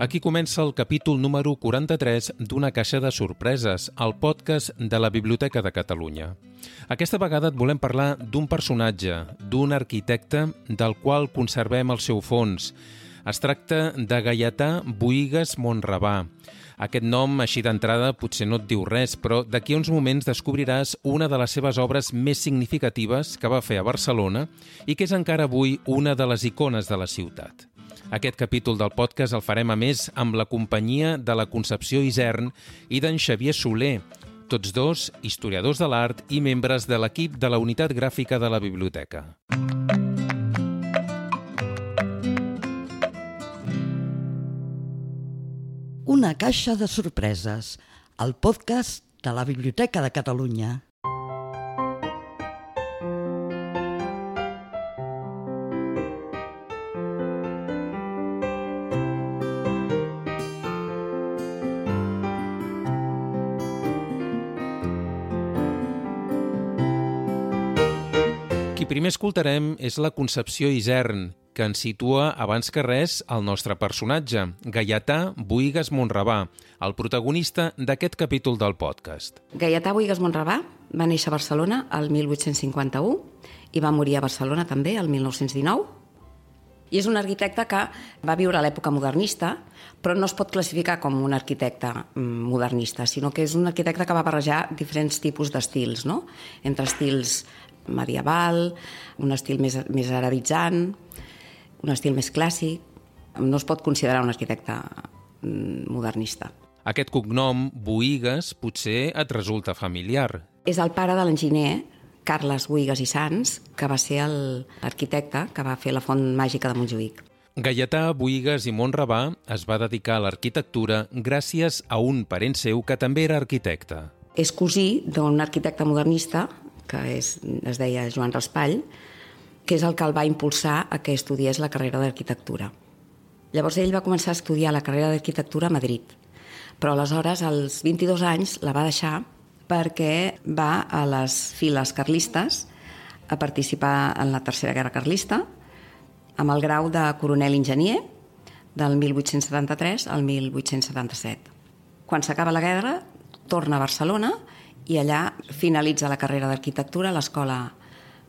Aquí comença el capítol número 43 d'Una caixa de sorpreses, el podcast de la Biblioteca de Catalunya. Aquesta vegada et volem parlar d'un personatge, d'un arquitecte del qual conservem el seu fons. Es tracta de Gaietà Boigues Montrabà. Aquest nom, així d'entrada, potser no et diu res, però d'aquí uns moments descobriràs una de les seves obres més significatives que va fer a Barcelona i que és encara avui una de les icones de la ciutat. Aquest capítol del podcast el farem a més amb la companyia de la Concepció Isern i d'en Xavier Soler, tots dos historiadors de l'art i membres de l'equip de la Unitat Gràfica de la Biblioteca. Una caixa de sorpreses, el podcast de la Biblioteca de Catalunya. Escoltarem és la Concepció Isern, que ens situa abans que res el nostre personatge, Gaietà Boigues Monrabà, el protagonista d'aquest capítol del podcast. Gaietà Boigues Monrabà va néixer a Barcelona el 1851 i va morir a Barcelona també el 1919. I és un arquitecte que va viure a l'època modernista, però no es pot classificar com un arquitecte mm, modernista, sinó que és un arquitecte que va barrejar diferents tipus d'estils, no? entre estils medieval, un estil més, més arabitzant, un estil més clàssic. No es pot considerar un arquitecte mm, modernista. Aquest cognom, Boigues, potser et resulta familiar. És el pare de l'enginyer Carles Boigues i Sans, que va ser l'arquitecte que va fer la font màgica de Montjuïc. Gaietà Boigues i Montrabà es va dedicar a l'arquitectura gràcies a un parent seu que també era arquitecte. És cosí d'un arquitecte modernista, que és, es deia Joan Raspall, que és el que el va impulsar a que estudiés la carrera d'arquitectura. Llavors ell va començar a estudiar la carrera d'arquitectura a Madrid, però aleshores, als 22 anys, la va deixar perquè va a les files carlistes a participar en la Tercera Guerra Carlista amb el grau de coronel enginyer del 1873 al 1877. Quan s'acaba la guerra, torna a Barcelona i allà finalitza la carrera d'arquitectura a l'Escola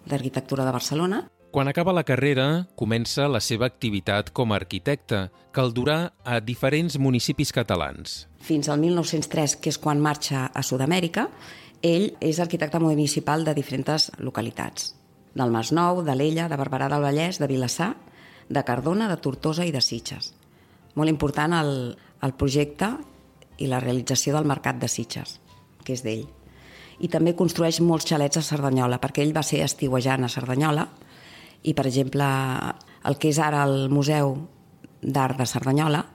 d'Arquitectura de Barcelona. Quan acaba la carrera, comença la seva activitat com a arquitecte, que el durà a diferents municipis catalans. Fins al 1903, que és quan marxa a Sud-amèrica, ell és arquitecte municipal de diferents localitats. Del Masnou, de l'Ella, de Barberà del Vallès, de Vilassar, de Cardona, de Tortosa i de Sitges. Molt important el, el projecte i la realització del mercat de Sitges, que és d'ell i també construeix molts xalets a Cerdanyola, perquè ell va ser estiuejant a Cerdanyola i, per exemple, el que és ara el Museu d'Art de Cerdanyola,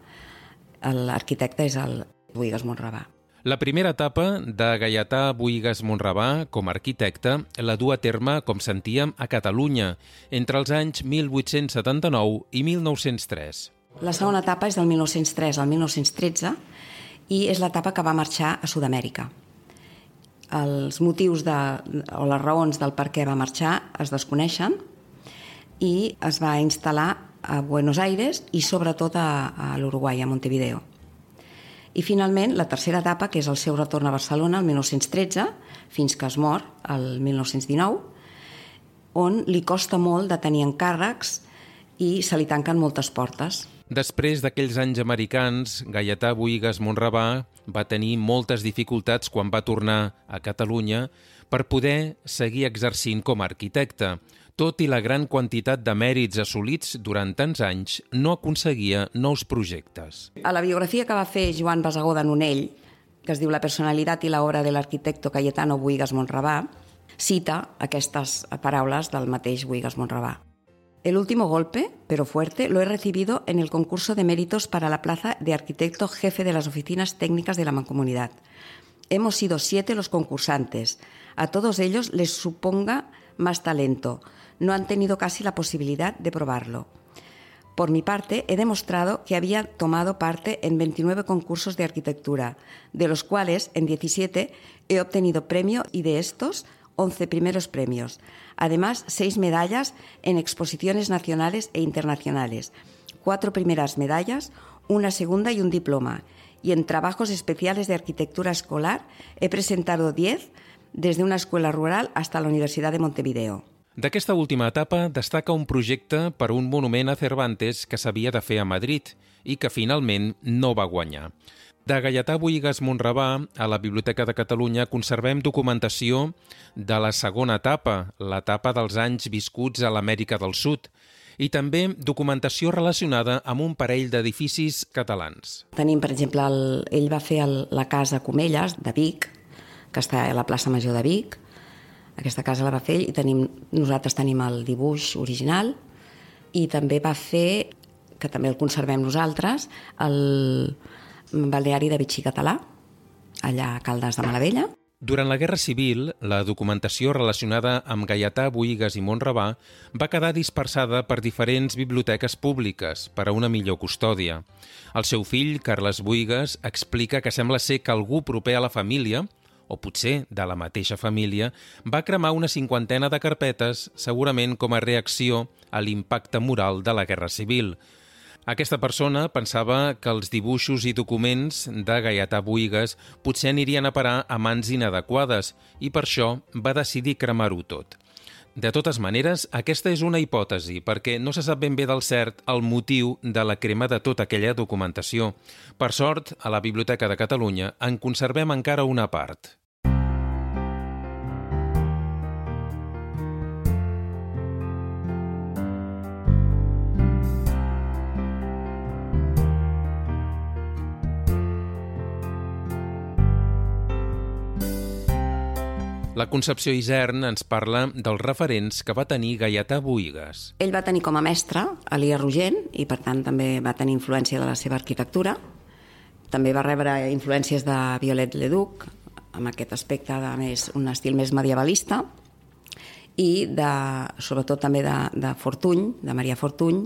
l'arquitecte és el Boigues Montrabà. La primera etapa de Gaietà Boigues Montrabà com a arquitecte la du a terme, com sentíem, a Catalunya, entre els anys 1879 i 1903. La segona etapa és del 1903 al 1913 i és l'etapa que va marxar a Sud-amèrica els motius de, o les raons del per què va marxar es desconeixen i es va instal·lar a Buenos Aires i sobretot a, a l'Uruguai, a Montevideo. I finalment, la tercera etapa, que és el seu retorn a Barcelona, el 1913, fins que es mor, el 1919, on li costa molt de tenir encàrrecs i se li tanquen moltes portes. Després d'aquells anys americans, Gaietà Boigues Monrabà va tenir moltes dificultats quan va tornar a Catalunya per poder seguir exercint com a arquitecte. Tot i la gran quantitat de mèrits assolits durant tants anys, no aconseguia nous projectes. A la biografia que va fer Joan Basagó de Nonell, que es diu La personalitat i l'obra de l'arquitecto Cayetano Boigues Monrabà, cita aquestes paraules del mateix Boigues Monrabà. El último golpe, pero fuerte, lo he recibido en el concurso de méritos para la plaza de arquitecto jefe de las oficinas técnicas de la mancomunidad. Hemos sido siete los concursantes. A todos ellos les suponga más talento. No han tenido casi la posibilidad de probarlo. Por mi parte, he demostrado que había tomado parte en 29 concursos de arquitectura, de los cuales en 17 he obtenido premio y de estos 11 primeros premios. Además, seis medallas en exposiciones nacionales e internacionales, cuatro primeras medallas, una segunda y un diploma. Y en trabajos especiales de arquitectura escolar he presentado 10 desde una escuela rural hasta la Universidad de Montevideo. D'aquesta última etapa destaca un projecte per un monument a Cervantes que s'havia de fer a Madrid i que finalment no va guanyar. De Gaietà Boigas Monrabà, a la Biblioteca de Catalunya, conservem documentació de la segona etapa, l'etapa dels anys viscuts a l'Amèrica del Sud, i també documentació relacionada amb un parell d'edificis catalans. Tenim, per exemple, el, ell va fer el, la casa Comelles de Vic, que està a la plaça Major de Vic. Aquesta casa la va fer ell i tenim, nosaltres tenim el dibuix original i també va fer, que també el conservem nosaltres, el balneari de Vichy Català, allà a Caldes de Malavella. Durant la Guerra Civil, la documentació relacionada amb Gaietà, Boigas i Montrabà va quedar dispersada per diferents biblioteques públiques per a una millor custòdia. El seu fill, Carles Boigas, explica que sembla ser que algú proper a la família, o potser de la mateixa família, va cremar una cinquantena de carpetes, segurament com a reacció a l'impacte moral de la Guerra Civil, aquesta persona pensava que els dibuixos i documents de Gaietà Boigas potser anirien a parar a mans inadequades i per això va decidir cremar-ho tot. De totes maneres, aquesta és una hipòtesi, perquè no se sap ben bé del cert el motiu de la crema de tota aquella documentació. Per sort, a la Biblioteca de Catalunya en conservem encara una part. La Concepció Isern ens parla dels referents que va tenir Gaietà Boigas. Ell va tenir com a mestre Elia Rogent i per tant també va tenir influència de la seva arquitectura. També va rebre influències de Violet Leduc, amb aquest aspecte de més, un estil més medievalista, i de, sobretot també de, de Fortuny, de Maria Fortuny,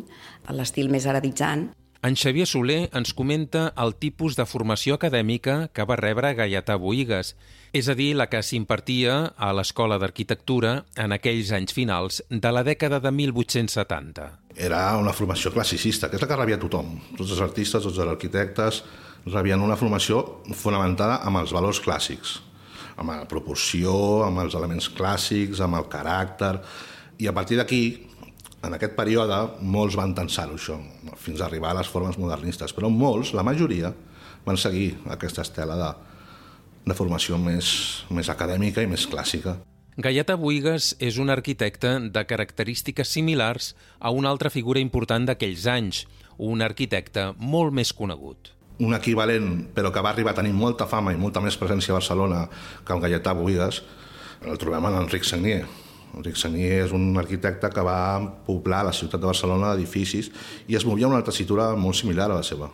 l'estil més arabitzant. En Xavier Soler ens comenta el tipus de formació acadèmica que va rebre Gaietà Boigas, és a dir, la que s'impartia a l'Escola d'Arquitectura en aquells anys finals de la dècada de 1870. Era una formació classicista, que és la que rebia tothom. Tots els artistes, tots els arquitectes rebien una formació fonamentada amb els valors clàssics, amb la proporció, amb els elements clàssics, amb el caràcter, i a partir d'aquí en aquest període molts van tensar-ho això, fins a arribar a les formes modernistes, però molts, la majoria, van seguir aquesta estela de, de formació més, més acadèmica i més clàssica. Gaieta Buigas és un arquitecte de característiques similars a una altra figura important d'aquells anys, un arquitecte molt més conegut. Un equivalent, però que va arribar a tenir molta fama i molta més presència a Barcelona que el Gaietà Buigas, el trobem en Enric Sagnier, Enric Sagnier és un arquitecte que va poblar la ciutat de Barcelona d'edificis i es movia una tessitura molt similar a la seva.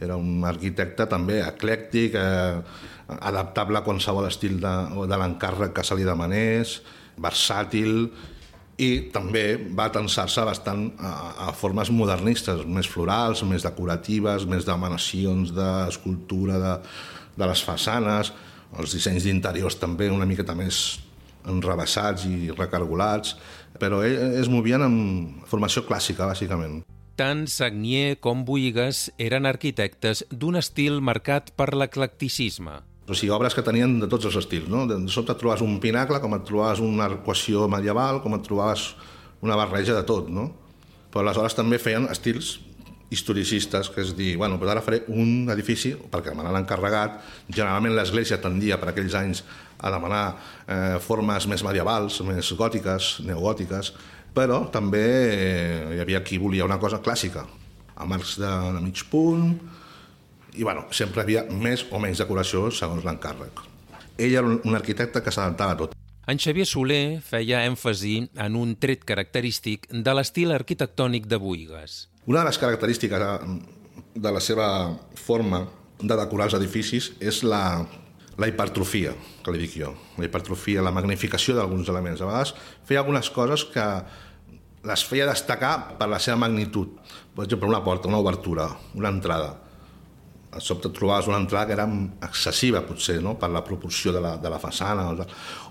Era un arquitecte també eclèctic, eh, adaptable a qualsevol estil de, de l'encàrrec que se li demanés, versàtil, i també va tensar-se bastant a, a formes modernistes, més florals, més decoratives, més d'emanacions d'escultura de, de les façanes, els dissenys d'interiors també una miqueta més enrebaçats i recargolats, però es movien amb formació clàssica, bàsicament. Tant Sagnier com Boigas eren arquitectes d'un estil marcat per l'eclecticisme. O sigui, obres que tenien de tots els estils, no? De sobte et trobaves un pinacle, com et trobaves una arcuació medieval, com et trobaves una barreja de tot, no? Però aleshores també feien estils historicistes, que és dir, bueno, doncs ara faré un edifici, perquè me l'han encarregat, generalment l'església tendia per aquells anys a demanar eh, formes més medievals, més gòtiques, neogòtiques, però també eh, hi havia qui volia una cosa clàssica, amb arcs de, de mig punt, i bueno, sempre havia més o menys decoració segons l'encàrrec. Ell era un, arquitecte que s'adaptava a tot. En Xavier Soler feia èmfasi en un tret característic de l'estil arquitectònic de Boigas. Una de les característiques de la seva forma de decorar els edificis és la, la hipertrofia, que li dic jo. La hipertrofia, la magnificació d'alguns elements. A vegades feia algunes coses que les feia destacar per la seva magnitud. Per exemple, una porta, una obertura, una entrada. A sobte trobaves una entrada que era excessiva, potser, no? per la proporció de la, de la façana.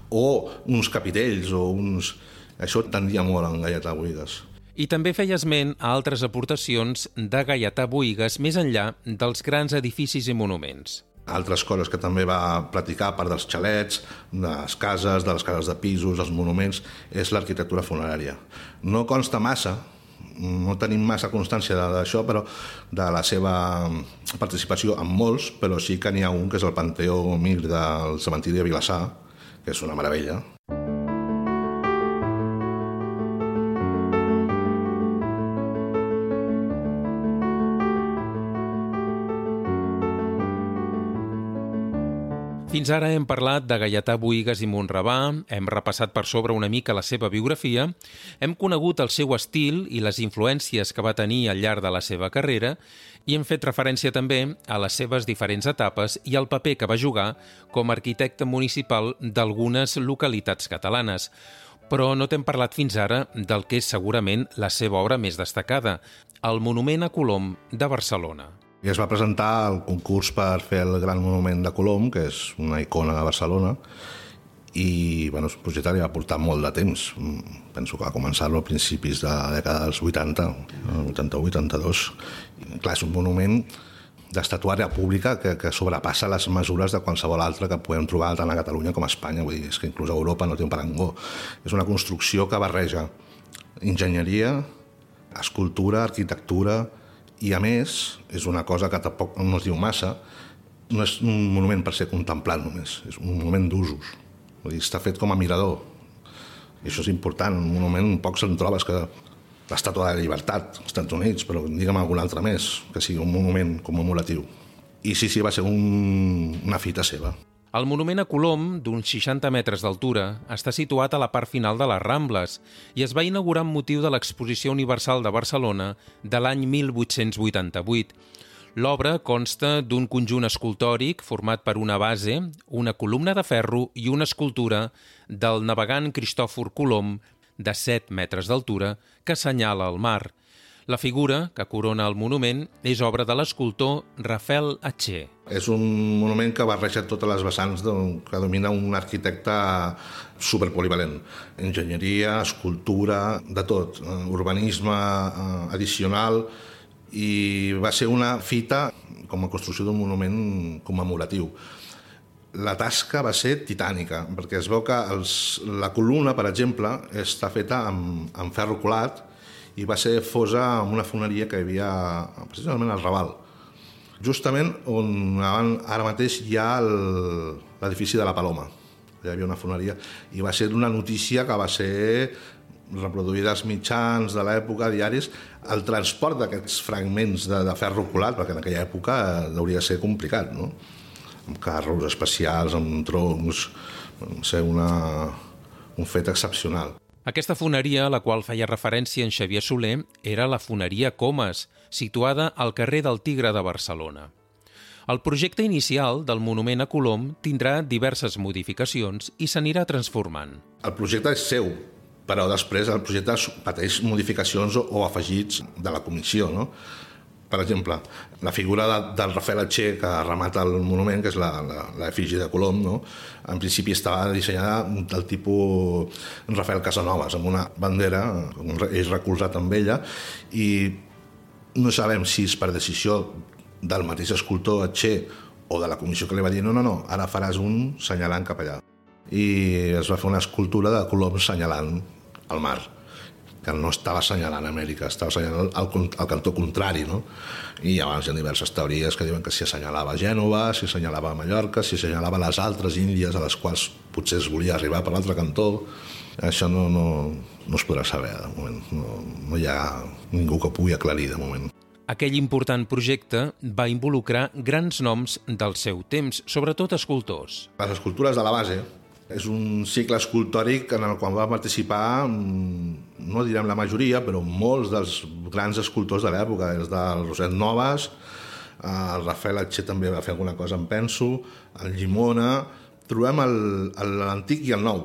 O uns capitells, o uns... Això tendia molt en Gaietà Buides. I també feia esment a altres aportacions de Gaietà Boigues més enllà dels grans edificis i monuments. Altres coses que també va practicar, a part dels xalets, de les cases, de les cases de pisos, els monuments, és l'arquitectura funerària. No consta massa, no tenim massa constància d'això, però de la seva participació en molts, però sí que n'hi ha un que és el Panteó Mir del cementiri de Vilassar, que és una meravella. Fins ara hem parlat de Gaietà Boigues i Montrabà, hem repassat per sobre una mica la seva biografia, hem conegut el seu estil i les influències que va tenir al llarg de la seva carrera i hem fet referència també a les seves diferents etapes i al paper que va jugar com a arquitecte municipal d'algunes localitats catalanes. Però no t'hem parlat fins ara del que és segurament la seva obra més destacada, el Monument a Colom de Barcelona. I es va presentar al concurs per fer el Gran Monument de Colom, que és una icona de Barcelona, i bueno, el projecte li va portar molt de temps. Penso que va començar-lo a principis de la dècada dels 80, 81-82. Clar, és un monument d'estatuària pública que, que sobrepassa les mesures de qualsevol altre que podem trobar tant a Catalunya com a Espanya. Vull dir, és que inclús a Europa no té un parangó. És una construcció que barreja enginyeria, escultura, arquitectura, i a més, és una cosa que tampoc no es diu massa, no és un monument per ser contemplat només, és un monument d'usos. Està fet com a mirador. I això és important, un monument poc se'n trobes que l'estàtua de la llibertat als Estats Units, però digue'm algun altre més, que sigui un monument commemoratiu. I sí, sí, va ser un, una fita seva. El monument a Colom, d'uns 60 metres d'altura, està situat a la part final de les Rambles i es va inaugurar amb motiu de l'Exposició Universal de Barcelona de l'any 1888. L'obra consta d'un conjunt escultòric format per una base, una columna de ferro i una escultura del navegant Cristòfor Colom de 7 metres d'altura que assenyala el mar. La figura que corona el monument és obra de l'escultor Rafael Atxer. És un monument que barreja totes les vessants que domina un arquitecte superpolivalent. Enginyeria, escultura, de tot, urbanisme eh, addicional, i va ser una fita com a construcció d'un monument commemoratiu. La tasca va ser titànica, perquè es veu que els, la columna, per exemple, està feta amb, amb ferro colat i va ser fosa en una foneria que hi havia precisament al Raval, justament on ara mateix hi ha l'edifici de la Paloma. Hi havia una foneria i va ser una notícia que va ser reproduïda als mitjans de l'època, diaris, el transport d'aquests fragments de, de ferro colat, perquè en aquella època hauria de ser complicat, no? amb carros especials, amb troncs, va ser una, un fet excepcional. Aquesta foneria a la qual feia referència en Xavier Soler era la foneria Comas, situada al carrer del Tigre de Barcelona. El projecte inicial del monument a Colom tindrà diverses modificacions i s'anirà transformant. El projecte és seu, però després el projecte pateix modificacions o afegits de la comissió. No? Per exemple, la figura de, del Rafael Atxer que remata el monument, que és l'efigi de Colom, no? en principi estava dissenyada del tipus Rafael Casanovas, amb una bandera, eix recolzat amb ella, i no sabem si és per decisió del mateix escultor Atxer o de la comissió que li va dir no, no, no, ara faràs un senyalant cap allà. I es va fer una escultura de Colom senyalant el mar que no estava assenyalant Amèrica, estava assenyalant el, el cantó contrari, no? I llavors hi ha diverses teories que diuen que si assenyalava Gènova, si assenyalava Mallorca, si assenyalava les altres Índies a les quals potser es volia arribar per l'altre cantó. Això no, no, no es podrà saber de moment, no, no hi ha ningú que pugui aclarir de moment. Aquell important projecte va involucrar grans noms del seu temps, sobretot escultors. Les escultures de la base, és un cicle escultòric en el qual va participar, mm, no direm la majoria, però molts dels grans escultors de l'època, des del Roset Noves, el Rafael Atxer també va fer alguna cosa, en penso, el Llimona... Trobem l'antic i el nou.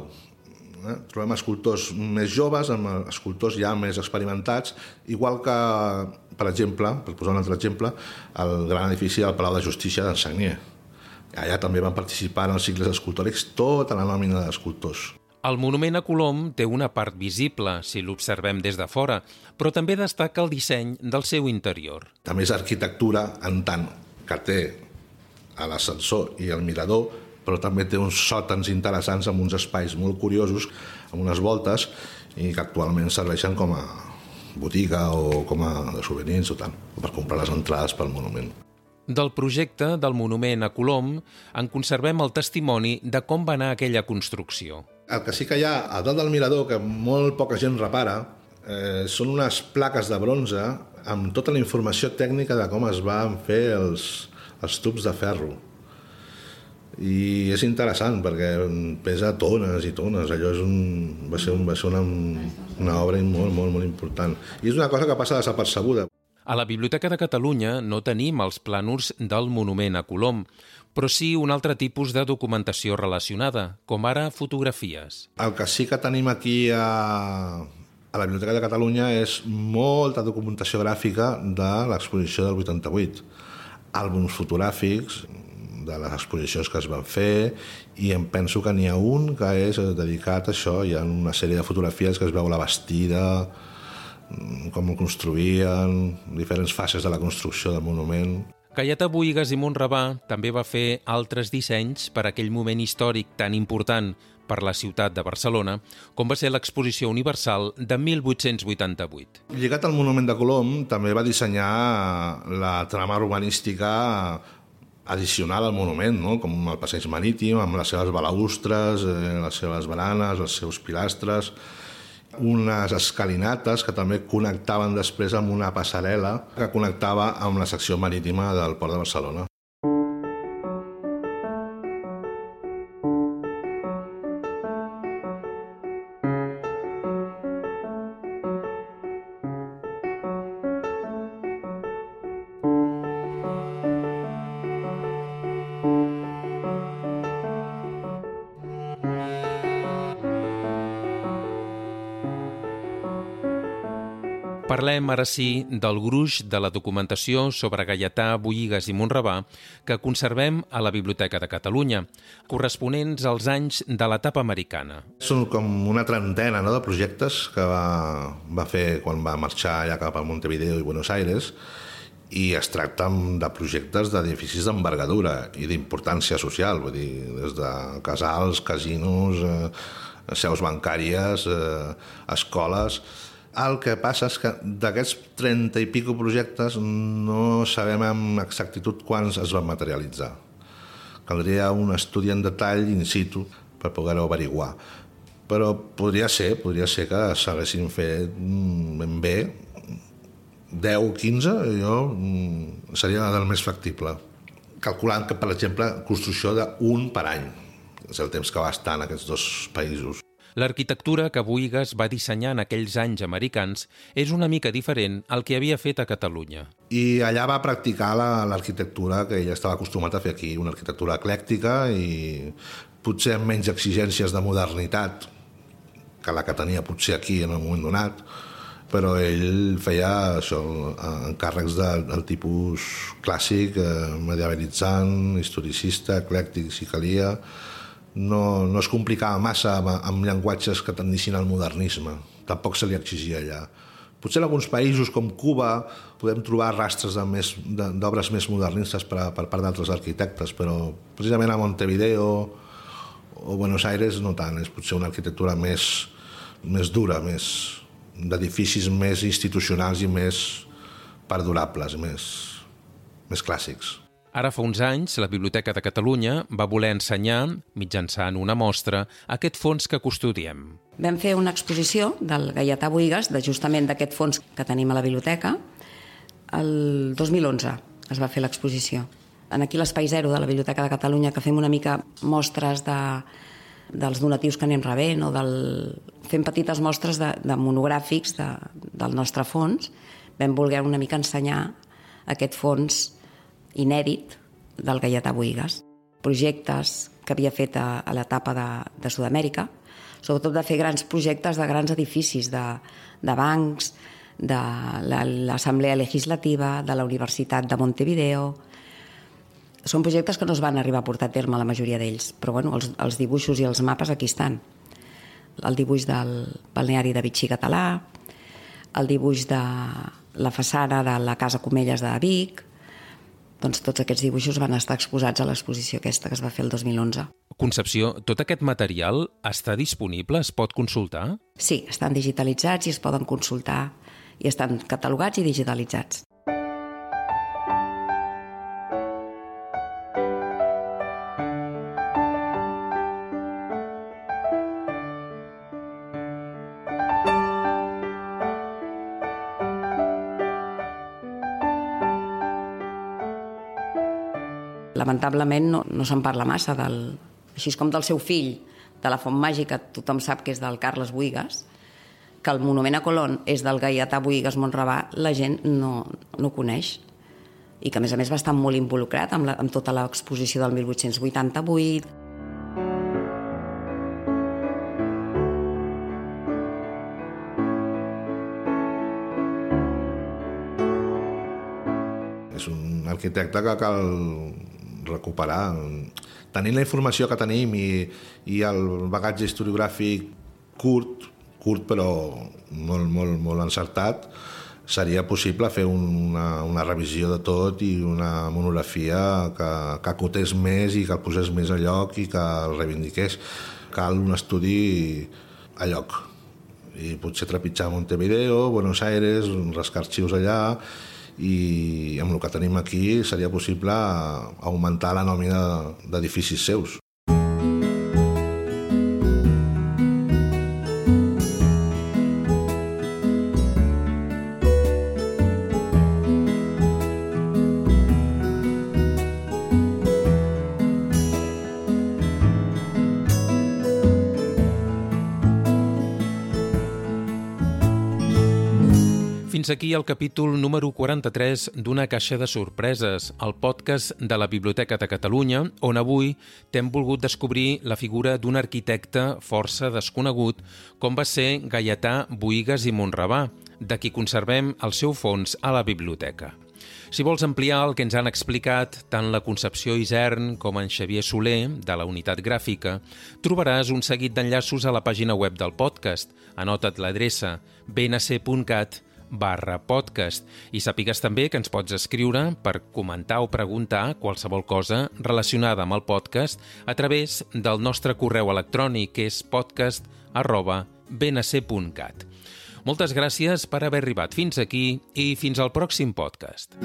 Eh? Trobem escultors més joves, amb escultors ja més experimentats, igual que, per exemple, per posar un altre exemple, el gran edifici del Palau de Justícia d'en Sagnier Allà també van participar en els cicles escultòrics tota la nòmina d'escultors. El monument a Colom té una part visible, si l'observem des de fora, però també destaca el disseny del seu interior. També és arquitectura en tant que té a l'ascensor i el mirador, però també té uns sòtans interessants amb uns espais molt curiosos, amb unes voltes, i que actualment serveixen com a botiga o com a de souvenirs o tant, per comprar les entrades pel monument. Del projecte del monument a Colom en conservem el testimoni de com va anar aquella construcció. El que sí que hi ha a dalt del mirador, que molt poca gent repara, eh, són unes plaques de bronze amb tota la informació tècnica de com es van fer els, els tubs de ferro. I és interessant perquè pesa tones i tones. Allò és un, va ser, un, va ser una, una obra molt, molt, molt important. I és una cosa que passa desapercebuda. A la Biblioteca de Catalunya no tenim els plànols del monument a Colom, però sí un altre tipus de documentació relacionada, com ara fotografies. El que sí que tenim aquí a, a la Biblioteca de Catalunya és molta documentació gràfica de l'exposició del 88. Àlbums fotogràfics, de les exposicions que es van fer i em penso que n'hi ha un que és dedicat a això, hi ha una sèrie de fotografies que es veu la vestida, com ho construïen, diferents fases de la construcció del monument. Caieta Buigas i Montrabà també va fer altres dissenys per a aquell moment històric tan important per la ciutat de Barcelona, com va ser l'exposició universal de 1888. Lligat al Monument de Colom, també va dissenyar la trama urbanística addicional al monument, no? com el passeig marítim, amb les seves balaustres, eh, les seves baranes, els seus pilastres, unes escalinates que també connectaven després amb una passarel·la que connectava amb la secció marítima del Port de Barcelona. Parlem ara sí del gruix de la documentació sobre Gaietà, Boïgues i Montrabà que conservem a la Biblioteca de Catalunya, corresponents als anys de l'etapa americana. Són com una trentena no, de projectes que va, va fer quan va marxar allà cap a Montevideo i Buenos Aires i es tracta de projectes d'edificis d'envergadura i d'importància social, vull dir, des de casals, casinos, eh, seus bancàries, eh, escoles el que passa és que d'aquests 30 i pico projectes no sabem amb exactitud quants es van materialitzar. Caldria un estudi en detall in situ per poder-ho averiguar. Però podria ser, podria ser que s'haguessin fet mm, ben bé 10 o 15, jo mm, seria del més factible. Calculant que, per exemple, construcció d'un per any. És el temps que va estar en aquests dos països. L'arquitectura que Boigas va dissenyar en aquells anys americans és una mica diferent al que havia fet a Catalunya. I allà va practicar l'arquitectura que ell estava acostumat a fer aquí, una arquitectura eclèctica i potser amb menys exigències de modernitat que la que tenia potser aquí en un moment donat, però ell feia això, encàrrecs de, del tipus clàssic, eh, medievalitzant, historicista, eclèctic, si calia, no, no es complicava massa amb, amb llenguatges que tendissin al modernisme. Tampoc se li exigia allà. Potser en alguns països com Cuba podem trobar rastres d'obres més modernistes per, per part d'altres arquitectes, però precisament a Montevideo o Buenos Aires no tant, és potser una arquitectura més, més dura, més d'edificis més institucionals i més perdurables, més, més clàssics. Ara fa uns anys, la Biblioteca de Catalunya va voler ensenyar, mitjançant una mostra, aquest fons que custodiem. Vam fer una exposició del Gaietà Boigas, de justament d'aquest fons que tenim a la biblioteca. El 2011 es va fer l'exposició. En aquí l'Espai Zero de la Biblioteca de Catalunya, que fem una mica mostres de, dels donatius que anem rebent o del... fem petites mostres de, de monogràfics de, del nostre fons, vam voler una mica ensenyar aquest fons inèdit del Gaietà Boigas. Projectes que havia fet a, a l'etapa de, de Sud-amèrica, sobretot de fer grans projectes de grans edificis, de, de bancs, de l'Assemblea Legislativa, de la Universitat de Montevideo... Són projectes que no es van arribar a portar a terme la majoria d'ells, però bueno, els, els dibuixos i els mapes aquí estan. el dibuix del balneari de Vichy català, el dibuix de la façana de la Casa Comelles de Vic, doncs tots aquests dibuixos van estar exposats a l'exposició aquesta que es va fer el 2011. Concepció, tot aquest material està disponible? Es pot consultar? Sí, estan digitalitzats i es poden consultar i estan catalogats i digitalitzats. Lamentablement no, no se'n parla massa del, així com del seu fill, de la Font Màgica, tothom sap que és del Carles Buigas, que el monument a Colón és del Gaietà Buigas Montrabà, la gent no, no coneix i que a més a més va estar molt involucrat amb, la, amb tota l'exposició del 1888. És un arquitecte que cal recuperar. Tenint la informació que tenim i, i el bagatge historiogràfic curt, curt però molt, molt, molt encertat, seria possible fer una, una revisió de tot i una monografia que, que acotés més i que el posés més a lloc i que el reivindiqués. Cal un estudi a lloc i potser trepitjar Montevideo, Buenos Aires, rascar arxius allà i amb el que tenim aquí seria possible augmentar la nòmina d'edificis seus. Fins aquí el capítol número 43 d'Una caixa de sorpreses, el podcast de la Biblioteca de Catalunya, on avui t'hem volgut descobrir la figura d'un arquitecte força desconegut com va ser Gaietà Boigas i Monrabà, de qui conservem el seu fons a la biblioteca. Si vols ampliar el que ens han explicat tant la Concepció Isern com en Xavier Soler, de la unitat gràfica, trobaràs un seguit d'enllaços a la pàgina web del podcast. Anota't l'adreça bnc.cat barra podcast i sàpigues també que ens pots escriure per comentar o preguntar qualsevol cosa relacionada amb el podcast a través del nostre correu electrònic que és podcast arroba bnc.cat. Moltes gràcies per haver arribat fins aquí i fins al pròxim podcast.